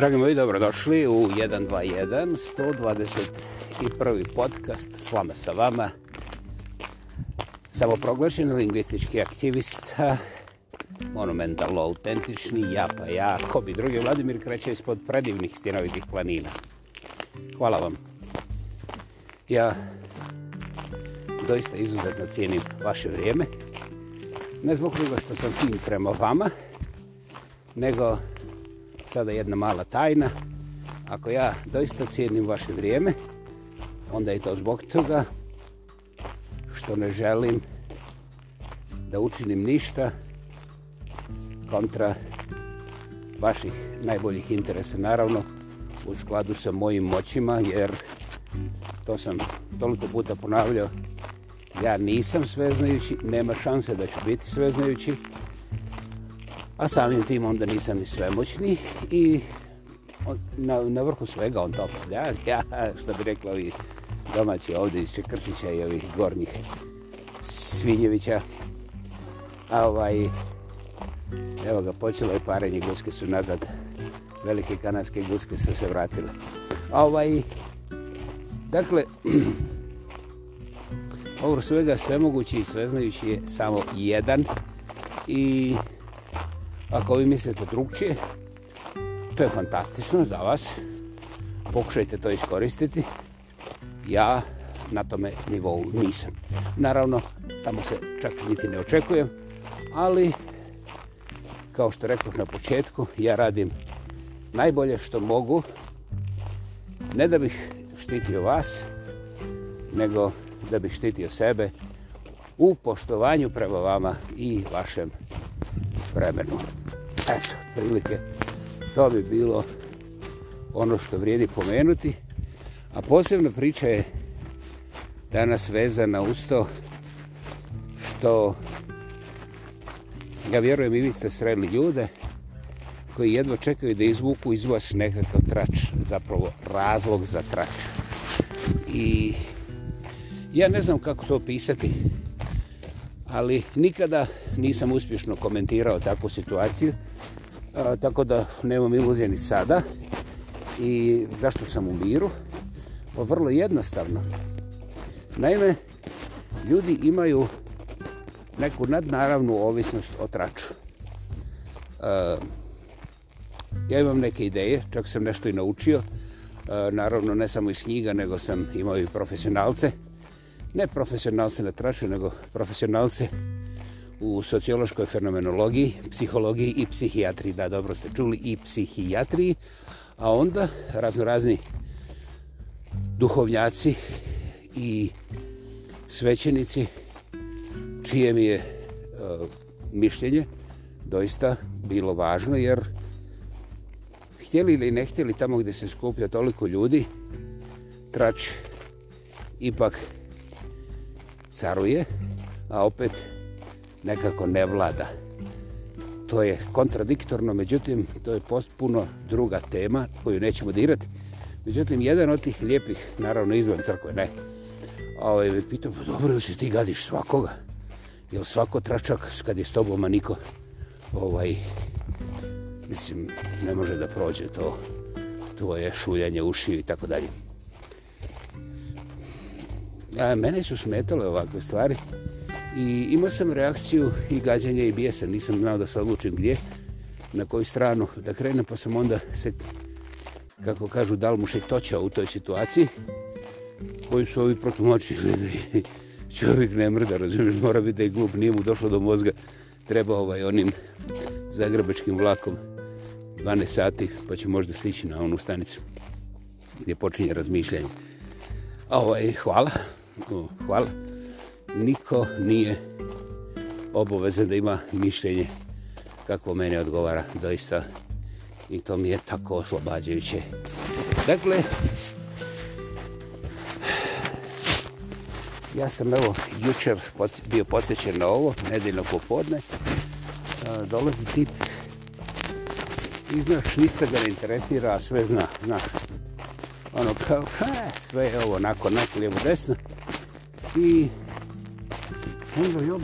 Dragi moji, dobrodošli u 121, 121. podcast Slama sa vama. Samoproglašen lingvistički aktivista, monumentalno autentični, ja pa ja, ko bi drugi, Vladimir kreće ispod predivnih stjenovitih planina. Hvala vam. Ja doista izuzetno cijenim vaše vrijeme. Ne zbog toga što sam tim prema vama, nego sada jedna mala tajna. Ako ja doista cijenim vaše vrijeme, onda je to zbog toga što ne želim da učinim ništa kontra vaših najboljih interesa. Naravno, u skladu sa mojim moćima, jer to sam toliko puta ponavljao, ja nisam sveznajući, nema šanse da ću biti sveznajući, a samim tim onda nisam ni svemoćni i na, na vrhu svega on to ja, ja, što bi rekla ovi domaći ovdje iz Čekršića i ovih gornjih Svinjevića. A ovaj, evo ga, počelo je parenje, guske su nazad, velike kanadske guske su se vratile. A ovaj, dakle, ovo svega sve mogući i sveznajući je samo jedan i Ako vi mislite drugčije, to je fantastično za vas. Pokušajte to iskoristiti. Ja na tome nivou nisam. Naravno, tamo se čak niti ne očekujem, ali kao što rekao na početku, ja radim najbolje što mogu, ne da bih štitio vas, nego da bih štitio sebe u poštovanju prema vama i vašem vremenu. Eto, prilike, to bi bilo ono što vrijedi pomenuti. A posebna priča je danas vezana uz to što ja vjerujem i vi ste sreli ljude koji jedva čekaju da izvuku iz vas nekakav trač, zapravo razlog za trač. I ja ne znam kako to opisati, ali nikada nisam uspješno komentirao takvu situaciju, a, tako da nemam iluzije ni sada. I zašto sam u miru? Pa vrlo jednostavno. Naime, ljudi imaju neku nadnaravnu ovisnost o traču. A, ja imam neke ideje, čak sam nešto i naučio, a, naravno ne samo iz knjiga, nego sam imao i profesionalce, a, ne profesionalce na trašu, nego profesionalce u sociološkoj fenomenologiji, psihologiji i psihijatriji, da dobro ste čuli, i psihijatriji, a onda razno razni duhovnjaci i svećenici čije mi je e, mišljenje doista bilo važno jer htjeli ili ne htjeli tamo gdje se skuplja toliko ljudi trač ipak caruje, a opet nekako ne vlada. To je kontradiktorno, međutim, to je potpuno druga tema koju nećemo dirati. Međutim, jedan od tih lijepih, naravno izvan crkve, ne, ovaj me pitao, pa dobro, da se ti gadiš svakoga? Jel svako tračak, kad je s tobom, a niko, ovaj, mislim, ne može da prođe to tvoje šuljanje ušiju i tako dalje. A, mene su smetale ovakve stvari i imao sam reakciju i gađanja i bijesa. Nisam znao da se odlučim gdje, na koju stranu da krenem, pa sam onda se, kako kažu, dal mu u toj situaciji koju su ovi protumočni gledali. Čovjek ne mrda, razumiješ, mora biti da je glup, nije mu došlo do mozga. Treba ovaj onim zagrebačkim vlakom 12 sati, pa će možda stići na onu stanicu gdje počinje razmišljanje. Ovaj, hvala hvala. Niko nije obavezan da ima mišljenje kako mene odgovara, doista. I to mi je tako oslobađajuće. Dakle, ja sam evo jučer bio podsjećen na ovo, nedeljno popodne. E, dolazi tip i znaš, ništa ga ne interesira, a sve zna, znaš. Ono kao, ha, sve je ovo, nakon, nakon, lijevo, desno i onda jo,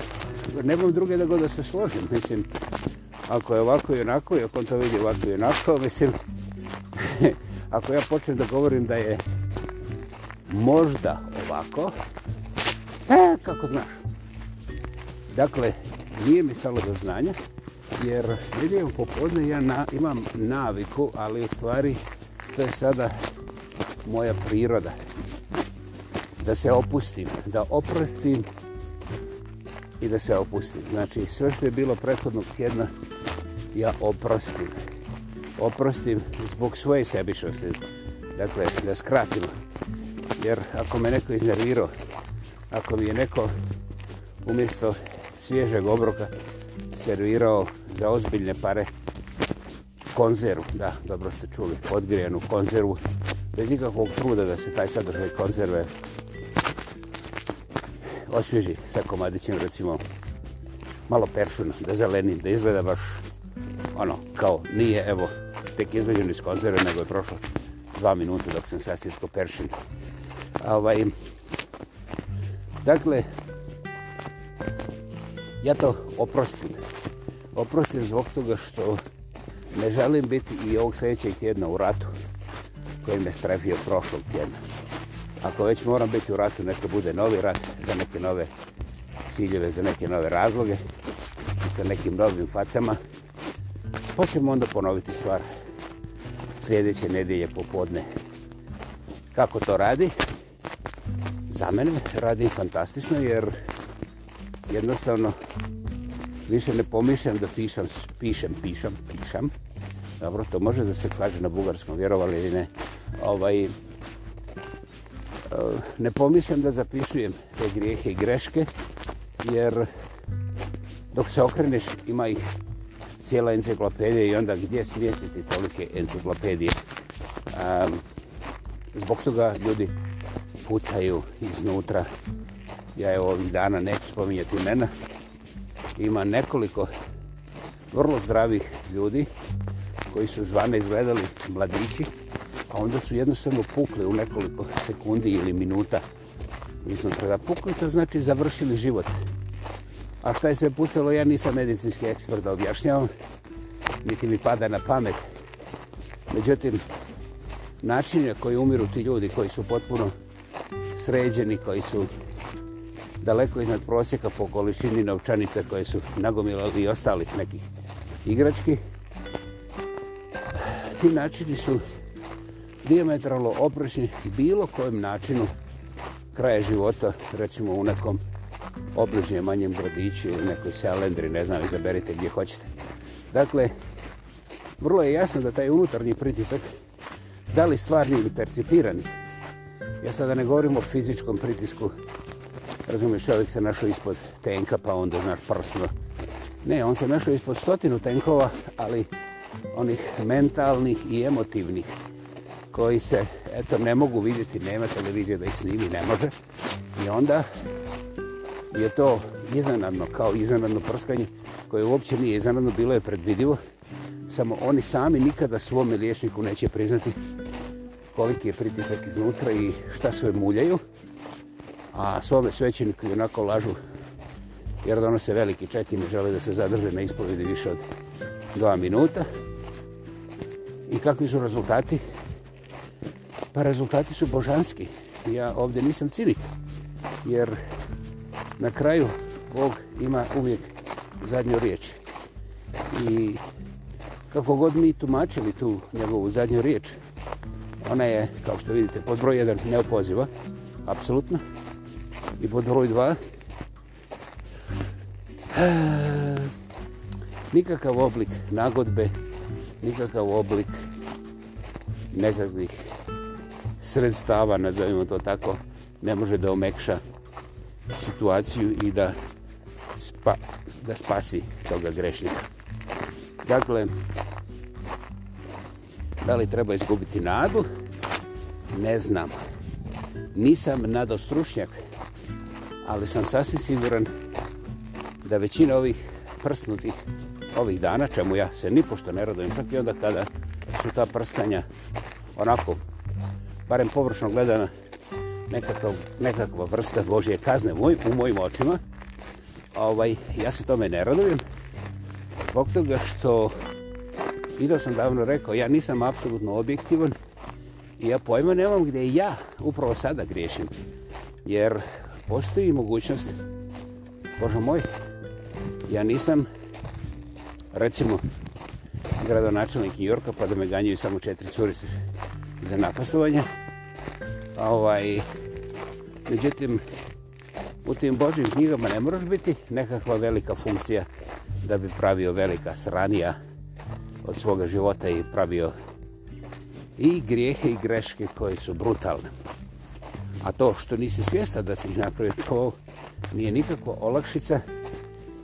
ne mogu druge da god da se složim, mislim, ako je ovako i onako, i ako on to vidi ovako i onako, mislim, ako ja počnem da govorim da je možda ovako, e, kako znaš? Dakle, nije mi stalo do znanja, jer vidim popodne ja na, imam naviku, ali u stvari to je sada moja priroda da se opustim, da oprostim i da se opustim. Znači, sve što je bilo prethodnog tjedna, ja oprostim. Oprostim zbog svoje sebišnosti. Dakle, da skratim. Jer ako me neko iznervirao, ako mi je neko umjesto svježeg obroka servirao za ozbiljne pare konzervu, da, dobro ste čuli, odgrijenu konzervu, bez nikakvog truda da se taj sadržaj konzerve osvježi sa komadićem, recimo, malo peršuna, da zeleni, da izgleda baš ono, kao nije, evo, tek izveđen iz konzera, nego je prošlo dva minuta dok sam sasvijesko peršin. Ovaj, dakle, ja to oprostim. Oprostim zbog toga što ne želim biti i ovog sljedećeg tjedna u ratu koji me strefio prošlog tjedna ako već moram biti u ratu, neko bude novi rat za neke nove ciljeve, za neke nove razloge i sa nekim novim facama, pa ćemo onda ponoviti stvar sljedeće nedelje popodne. Kako to radi? Za mene radi fantastično jer jednostavno više ne pomišljam da pišem, pišem, pišem, pišem. Dobro, to može da se kaže na bugarskom, vjerovali ili ne. Ovaj, Eh, ne pomišljam da zapisujem te grijehe i greške, jer dok se okreneš ima ih cijela enciklopedija i onda gdje smijetiti tolike enciklopedije. Zbog toga ljudi pucaju iznutra. Ja je ovih dana neću spominjati imena. Ima nekoliko vrlo zdravih ljudi koji su zvane izgledali mladići, onda su jednostavno pukli u nekoliko sekundi ili minuta. Mislim, kada pukli, to znači završili život. A šta je sve pucalo, ja nisam medicinski ekspert da objašnjam, niti mi pada na pamet. Međutim, način na koji umiru ti ljudi koji su potpuno sređeni, koji su daleko iznad prosjeka po količini novčanica koje su nagomilali i ostalih nekih igrački, ti načini su diametralo oprašni bilo kojem načinu kraja života, recimo u nekom obližnjem manjem gradiću ili nekoj selendri, ne znam, izaberite gdje hoćete. Dakle, vrlo je jasno da taj unutarnji pritisak, da li stvarni ili percipirani, ja sada ne govorim o fizičkom pritisku, razumiješ, čovjek se našao ispod tenka, pa onda, znaš, prsno. Ne, on se našao ispod stotinu tenkova, ali onih mentalnih i emotivnih koji se, eto, ne mogu vidjeti, nema televizije da ih snimi, ne može. I onda je to iznenadno, kao iznenadno prskanje, koje uopće nije iznenadno, bilo je predvidivo, samo oni sami nikada svome liječniku neće priznati koliki je pritisak iznutra i šta sve muljaju, a svome svećeniku onako lažu, jer donose veliki čet i ne žele da se zadrže na ispovedi više od dva minuta. I kakvi su rezultati? Pa rezultati su božanski. Ja ovdje nisam cinik, jer na kraju Bog ima uvijek zadnju riječ. I kako god mi tumačili tu njegovu zadnju riječ, ona je, kao što vidite, pod broj 1 neopoziva, apsolutno, i pod broj 2 nikakav oblik nagodbe, nikakav oblik nekakvih sredstava, nazovimo to tako, ne može da omekša situaciju i da, spa, da spasi toga grešnika. Dakle, da li treba izgubiti nadu? Ne znam. Nisam nadostrušnjak, ali sam sasvim siguran da većina ovih prsnutih ovih dana, čemu ja se nipošto ne radovim, čak i onda kada su ta prskanja onako barem površno gledana, nekakav, nekakva vrsta Božje kazne moj, u mojim očima. Ovaj, ja se tome ne radovim, zbog toga što, i da sam davno rekao, ja nisam apsolutno objektivan i ja pojma nemam gdje ja upravo sada griješim. Jer postoji mogućnost, Božo moj, ja nisam, recimo, gradonačelnik New Yorka, pa da me ganjaju samo četiri curice za napasovanje. Ovaj, međutim, u tim Božim knjigama ne moraš biti nekakva velika funkcija da bi pravio velika sranija od svoga života i pravio i grijehe i greške koje su brutalne. A to što nisi svjesta da si ih napravio, to nije nikakva olakšica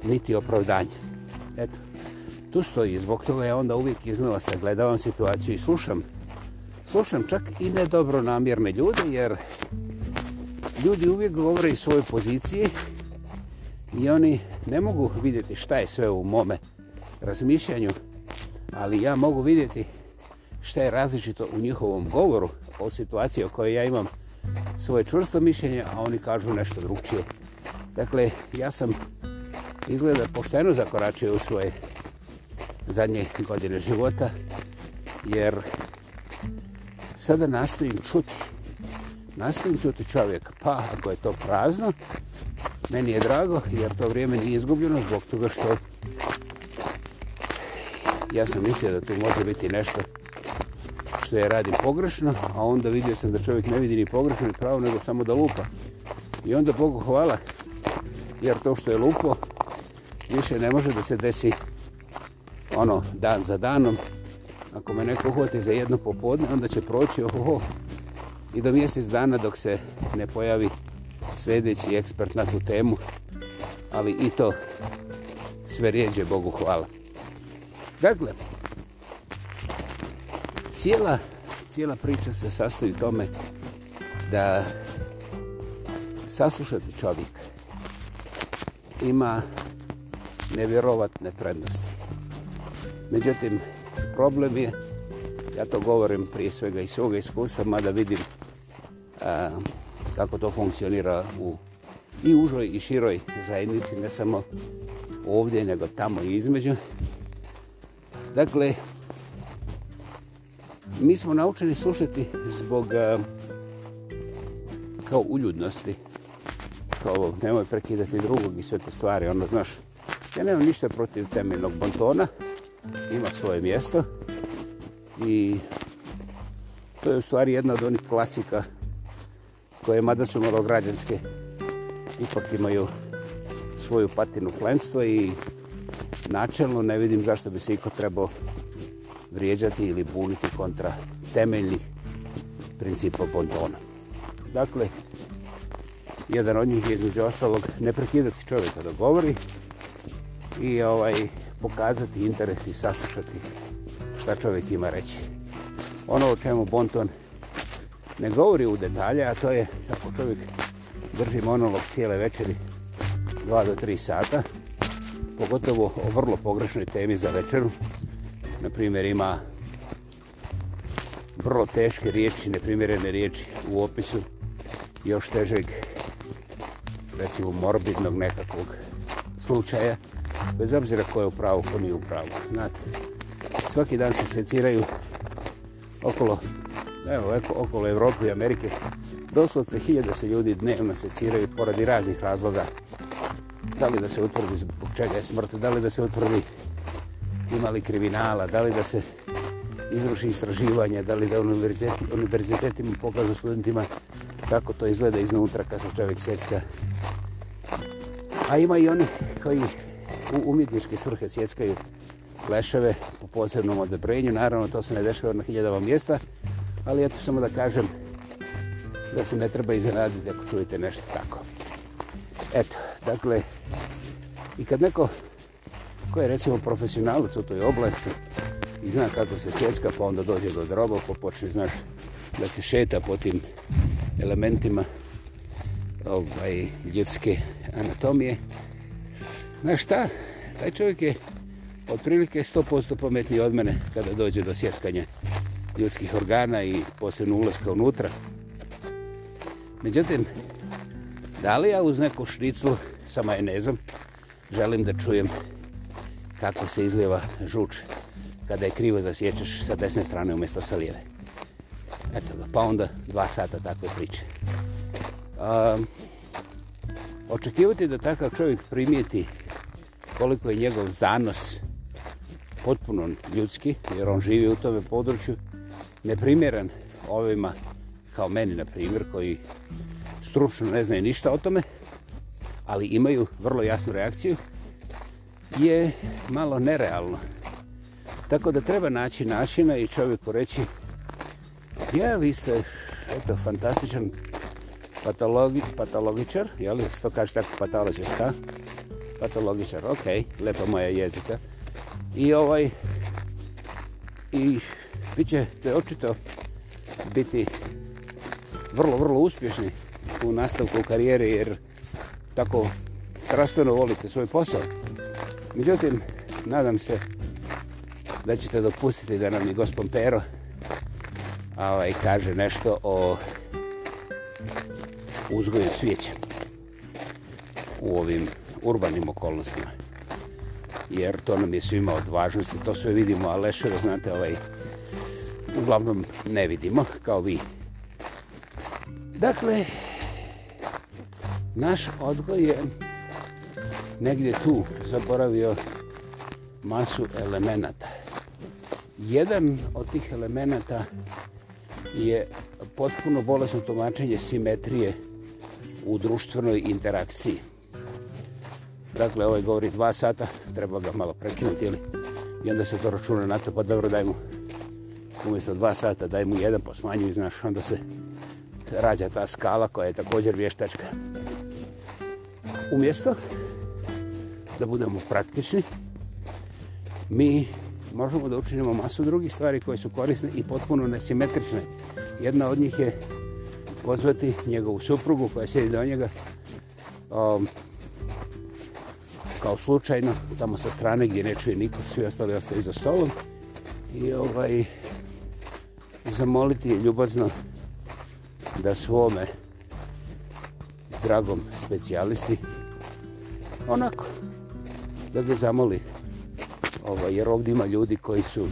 niti opravdanje. Eto, tu stoji. Zbog toga je onda uvijek iznova sagledavam situaciju i slušam slušam čak i nedobro namjerne ljude, jer ljudi uvijek govore iz svoje pozicije i oni ne mogu vidjeti šta je sve u mome razmišljanju, ali ja mogu vidjeti šta je različito u njihovom govoru o situaciji o kojoj ja imam svoje čvrsto mišljenje, a oni kažu nešto drugčije. Dakle, ja sam izgleda pošteno zakoračio u svoje zadnje godine života, jer sada nastavim čuti. Nastavim čuti čovjek. Pa, ako je to prazno, meni je drago, jer to vrijeme nije izgubljeno zbog toga što ja sam mislio da tu može biti nešto što je radim pogrešno, a onda vidio sam da čovjek ne vidi ni pogrešno ni pravo, nego samo da lupa. I onda Bogu hvala, jer to što je lupo, više ne može da se desi ono dan za danom, ako me neko hote za jedno popodne, onda će proći oh, oh, i do mjesec dana dok se ne pojavi sljedeći ekspert na tu temu. Ali i to sve rijeđe, Bogu hvala. Dakle, cijela, cijela priča se sastoji u tome da saslušati čovjek ima nevjerovatne prednosti. Međutim, problem je, ja to govorim prije svega iz svoga iskustva, mada vidim a, kako to funkcionira u i užoj i široj zajednici, ne samo ovdje, nego tamo i između. Dakle, mi smo naučeni slušati zbog a, kao uljudnosti, kao nemoj prekidati drugog i sve te stvari, ono, znaš, ja nemam ništa protiv temeljnog bontona, ima svoje mjesto i to je u stvari jedna od onih klasika koje, mada su malo građanske, ipak imaju svoju patinu plenstva i načelno ne vidim zašto bi se iko trebao vrijeđati ili buniti kontra temeljnih principa bontona. Dakle, jedan od njih je između ostalog ne prekidati čovjeka da govori i ovaj pokazati interes i saslušati šta čovjek ima reći. Ono o čemu Bonton ne govori u detalje, a to je ako čovjek drži monolog cijele večeri 2 do 3 sata, pogotovo o vrlo pogrešnoj temi za večeru, na primjer ima vrlo teške riječi, neprimjerene riječi u opisu još težeg recimo morbidnog nekakvog slučaja, bez obzira ko je u pravu, ko nije u pravu. Znate, svaki dan se seciraju okolo, evo, eko, okolo Evrope i Amerike. Doslovce hiljade se ljudi dnevno seciraju poradi raznih razloga. Da li da se utvrdi zbog čega je smrt, da li da se utvrdi imali kriminala, da li da se izruši istraživanje, da li da univerziteti, univerzitetima pokažu studentima kako to izgleda iznutra kad se čovjek secka. A ima i oni koji u umjetničke svrhe sjeckaju leševe po posebnom odebrenju. Naravno, to se ne dešava na hiljadama mjesta, ali eto samo da kažem da se ne treba iznenaditi ako čujete nešto tako. Eto, dakle, i kad neko ko je recimo profesionalac u toj oblasti i zna kako se sjecka, pa onda dođe do droba, pa počne, znaš, da se šeta po tim elementima ovaj, ljudske anatomije, Znaš šta? Taj čovjek je otprilike 100% pametniji od mene kada dođe do sjeckanja ljudskih organa i posebno ulazka unutra. Međutim, da li ja uz neku šriclu sa majonezom želim da čujem kako se izljeva žuč kada je krivo zasjećaš sa desne strane umjesto sa lijeve. Eto ga, pa onda dva sata takve priče. Um, očekivati da takav čovjek primijeti koliko je njegov zanos potpuno ljudski, jer on živi u tome području, neprimjeran ovima kao meni, na primjer, koji stručno ne znaju ništa o tome, ali imaju vrlo jasnu reakciju, je malo nerealno. Tako da treba naći načina i čovjeku reći ja, vi ste eto, fantastičan patologi, patologičar, jel, se to kaže tako patologista, patologičar, ok, lepa moja jezika. I ovaj, i vi ćete očito biti vrlo, vrlo uspješni u nastavku karijere, jer tako strastveno volite svoj posao. Međutim, nadam se da ćete dopustiti da nam i gospod Pero ovaj, kaže nešto o uzgoju cvijeća u ovim urbanim okolnostima. Jer to nam je svima od važnosti, to sve vidimo, a leševe, znate, ovaj, uglavnom ne vidimo, kao vi. Dakle, naš odgoj je negdje tu zaboravio masu elemenata. Jedan od tih elemenata je potpuno bolesno tumačenje simetrije u društvenoj interakciji. Dakle, ovaj govori dva sata, treba ga malo prekinuti, ili i onda se to računa na to, pa dobro, daj mu umjesto dva sata, daj mu jedan, pa smanju i znaš, onda se rađa ta skala koja je također vještačka. Umjesto da budemo praktični, mi možemo da učinimo masu drugih stvari koje su korisne i potpuno nesimetrične. Jedna od njih je pozvati njegovu suprugu koja sedi do njega, um, kao slučajno, tamo sa strane gdje ne čuje niko, svi ostali ostaje za stolom. I ovaj, zamoliti je ljubazno da svome dragom specijalisti onako da ga zamoli ovaj, jer ovdje ima ljudi koji su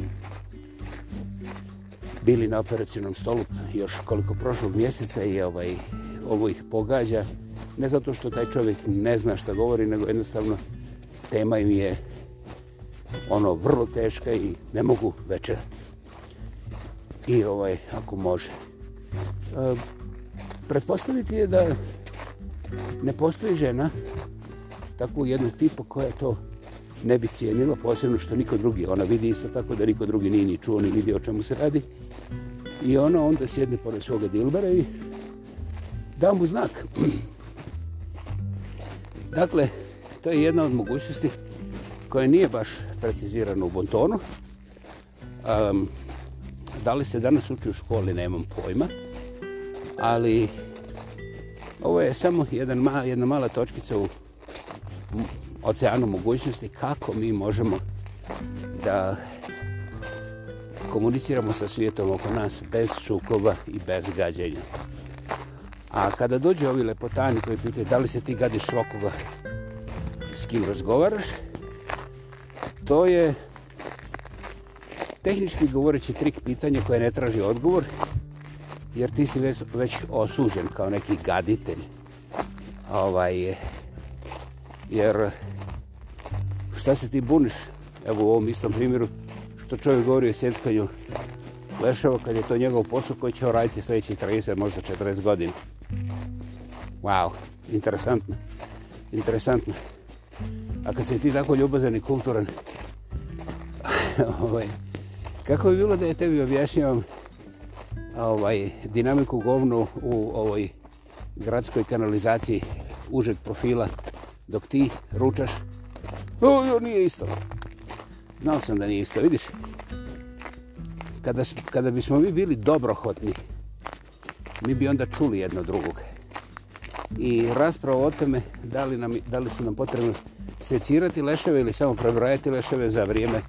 bili na operacijnom stolu još koliko prošlog mjeseca i ovaj, ovo ih pogađa ne zato što taj čovjek ne zna šta govori nego jednostavno tema im je ono vrlo teška i ne mogu večerati. I ovaj, ako može. E, pretpostaviti je da ne postoji žena takvog jednog tipa koja to ne bi cijenila, posebno što niko drugi, ona vidi isto tako da niko drugi nije ni čuo, ni vidio o čemu se radi. I ona onda sjedne pored svoga dilbera i da mu znak. dakle, To je jedna od mogućnosti koja nije baš precizirana u bontonu. Um, da li se danas uči u školi, nemam pojma, ali ovo je samo jedan ma, jedna mala točkica u oceanu mogućnosti kako mi možemo da komuniciramo sa svijetom oko nas bez sukova i bez gađenja. A kada dođe ovi lepotani koji pitaju da li se ti gadiš svakoga s kim razgovaraš, to je tehnički govoreći trik pitanja koje ne traži odgovor, jer ti si već, već osuđen kao neki gaditelj. Ovaj, jer šta se ti buniš, evo u ovom istom primjeru, što čovjek govori o sjeckanju leševa kad je to njegov posao koji će raditi sljedećih 30, možda 40 godina. Wow, interesantno. Interesantno. A kad se ti tako ljubazan i kulturan, ovaj, kako bi bilo da je tebi objašnjavam ovaj, dinamiku govnu u ovoj gradskoj kanalizaciji užeg profila, dok ti ručaš, no, no, nije isto. Znao sam da nije isto, vidiš? Kada, kada bismo mi bili dobrohotni, mi bi onda čuli jedno drugog. I rasprava o teme, da li, nam, da li su nam potrebni secirati leševe ili samo prebrojati leševe za vrijeme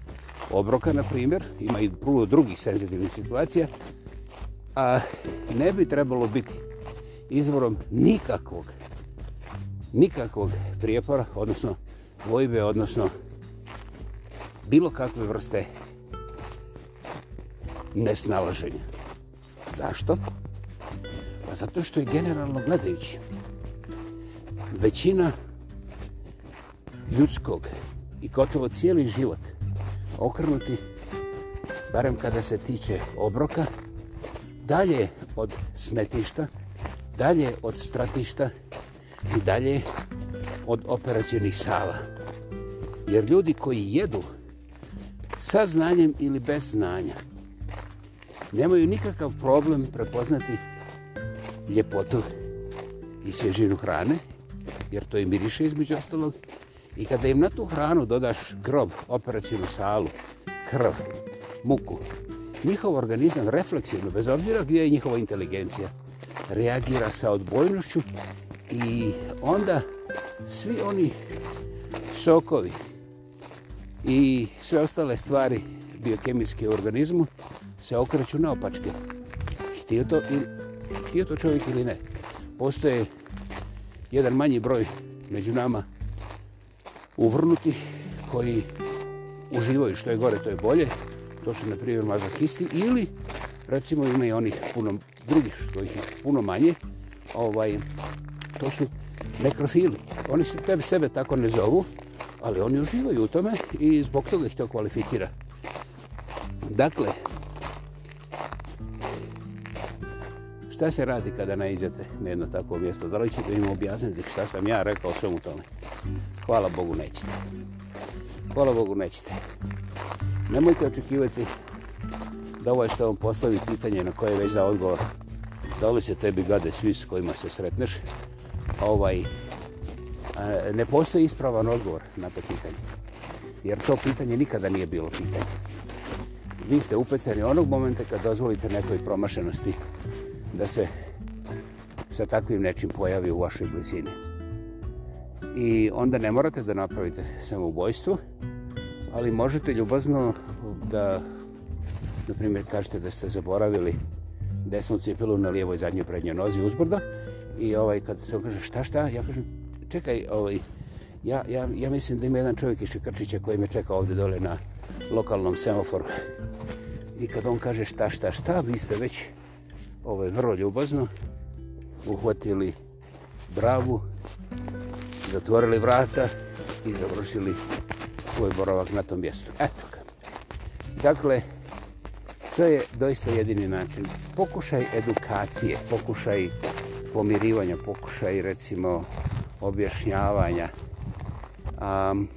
obroka, na primjer, ima i prvo drugih senzitivnih situacija, a ne bi trebalo biti izvorom nikakvog, nikakvog prijepora, odnosno dvojbe, odnosno bilo kakve vrste nesnalaženja. Zašto? Pa zato što je generalno gledajući većina ljudskog i gotovo cijeli život okrnuti, barem kada se tiče obroka, dalje od smetišta, dalje od stratišta i dalje od operacijenih sala. Jer ljudi koji jedu sa znanjem ili bez znanja nemaju nikakav problem prepoznati ljepotu i svježinu hrane, jer to i miriše između ostalog, I kada im na tu hranu dodaš grob, operacijnu salu, krv, muku, njihov organizam refleksivno, bez obzira gdje je njihova inteligencija, reagira sa odbojnošću i onda svi oni sokovi i sve ostale stvari biokemijske u organizmu se okreću na opačke. Htio to, ili, htio to čovjek ili ne. Postoje jedan manji broj među nama uvrnuti, koji uživaju što je gore, to je bolje. To su, na primjer, mazahisti ili, recimo, ima i onih puno drugih, što ih je puno manje. Ovaj, to su nekrofili. Oni se tebe sebe tako ne zovu, ali oni uživaju u tome i zbog toga ih to kvalificira. Dakle, šta se radi kada naiđete na jedno takvo mjesto? Da li ćete im objasniti šta sam ja rekao svemu tome? Hvala Bogu, nećete. Hvala Bogu, nećete. Nemojte očekivati da ovaj što vam postavi pitanje na koje već da odgovor da li se tebi gade svi s kojima se sretneš, ovaj, ne postoji ispravan odgovor na to pitanje. Jer to pitanje nikada nije bilo pitanje. Vi ste upeceni onog momenta kad dozvolite nekoj promašenosti da se sa takvim nečim pojavi u vašoj blizini. I onda ne morate da napravite samoubojstvo, ali možete ljubazno da, na primjer, kažete da ste zaboravili desnu cipilu na lijevoj zadnjoj prednjoj nozi uzbrda i ovaj, kad se on kaže šta šta, ja kažem, čekaj, ovaj, ja, ja, ja mislim da ima jedan čovjek iz Čekrčića koji me čeka ovdje dole na lokalnom semaforu. I kad on kaže šta šta šta, vi ste već ovaj, vrlo ljubazno uhvatili bravu, zatvorili vrata i završili svoj boravak na tom mjestu. Eto ga. Dakle, to je doista jedini način. Pokušaj edukacije, pokušaj pomirivanja, pokušaj recimo objašnjavanja. Um,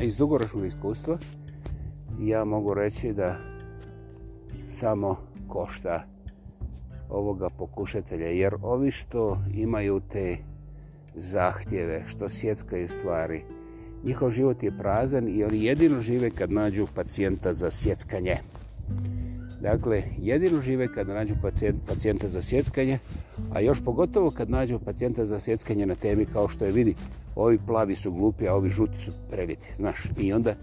iz dugoročnog iskustva ja mogu reći da samo košta uh, ovoga pokušatelja, jer ovi što imaju te zahtjeve, što sjeckaju stvari, njihov život je prazan i oni jedino žive kad nađu pacijenta za sjeckanje. Dakle, jedino žive kad nađu pacijenta za sjeckanje, a još pogotovo kad nađu pacijenta za sjeckanje na temi kao što je vidi, ovi plavi su glupi, a ovi žuti su prelijepi, znaš. I onda,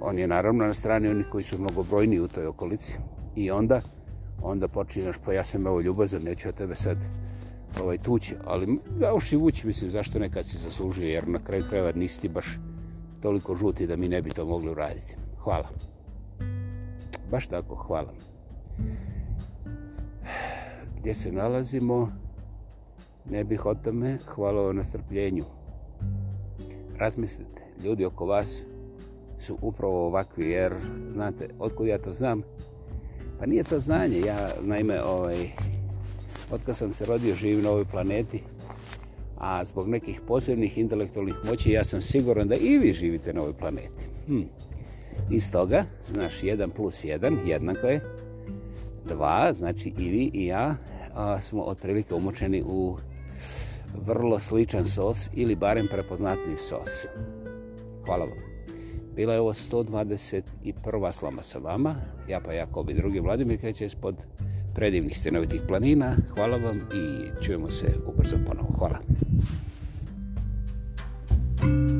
on je naravno na strani oni koji su mnogobrojni u toj okolici, i onda, onda počinješ, pa ja sam evo ljubazan, neću od tebe sad ovaj, tući, ali da uši vući, mislim, zašto nekad si zaslužio, jer na kraju kreva nisi baš toliko žuti da mi ne bi to mogli uraditi. Hvala. Baš tako, hvala. Gdje se nalazimo, ne bih o tome, hvala na strpljenju. Razmislite, ljudi oko vas su upravo ovakvi, jer, znate, otkud ja to znam, Pa nije to znanje. Ja, naime, ovaj, otkad sam se rodio, živim na ovoj planeti, a zbog nekih posebnih intelektualnih moći, ja sam siguran da i vi živite na ovoj planeti. Hm. Iz toga, znaš, 1 plus 1 jednako je 2, znači i vi i ja a, smo otprilike umočeni u vrlo sličan sos ili barem prepoznatljiv sos. Hvala vam. Bila je ovo 121. slama sa vama. Ja pa Jakob i drugi Vladimir kreće ispod predivnih stenovitih planina. Hvala vam i čujemo se ubrzo ponovo. Hvala. Thank you.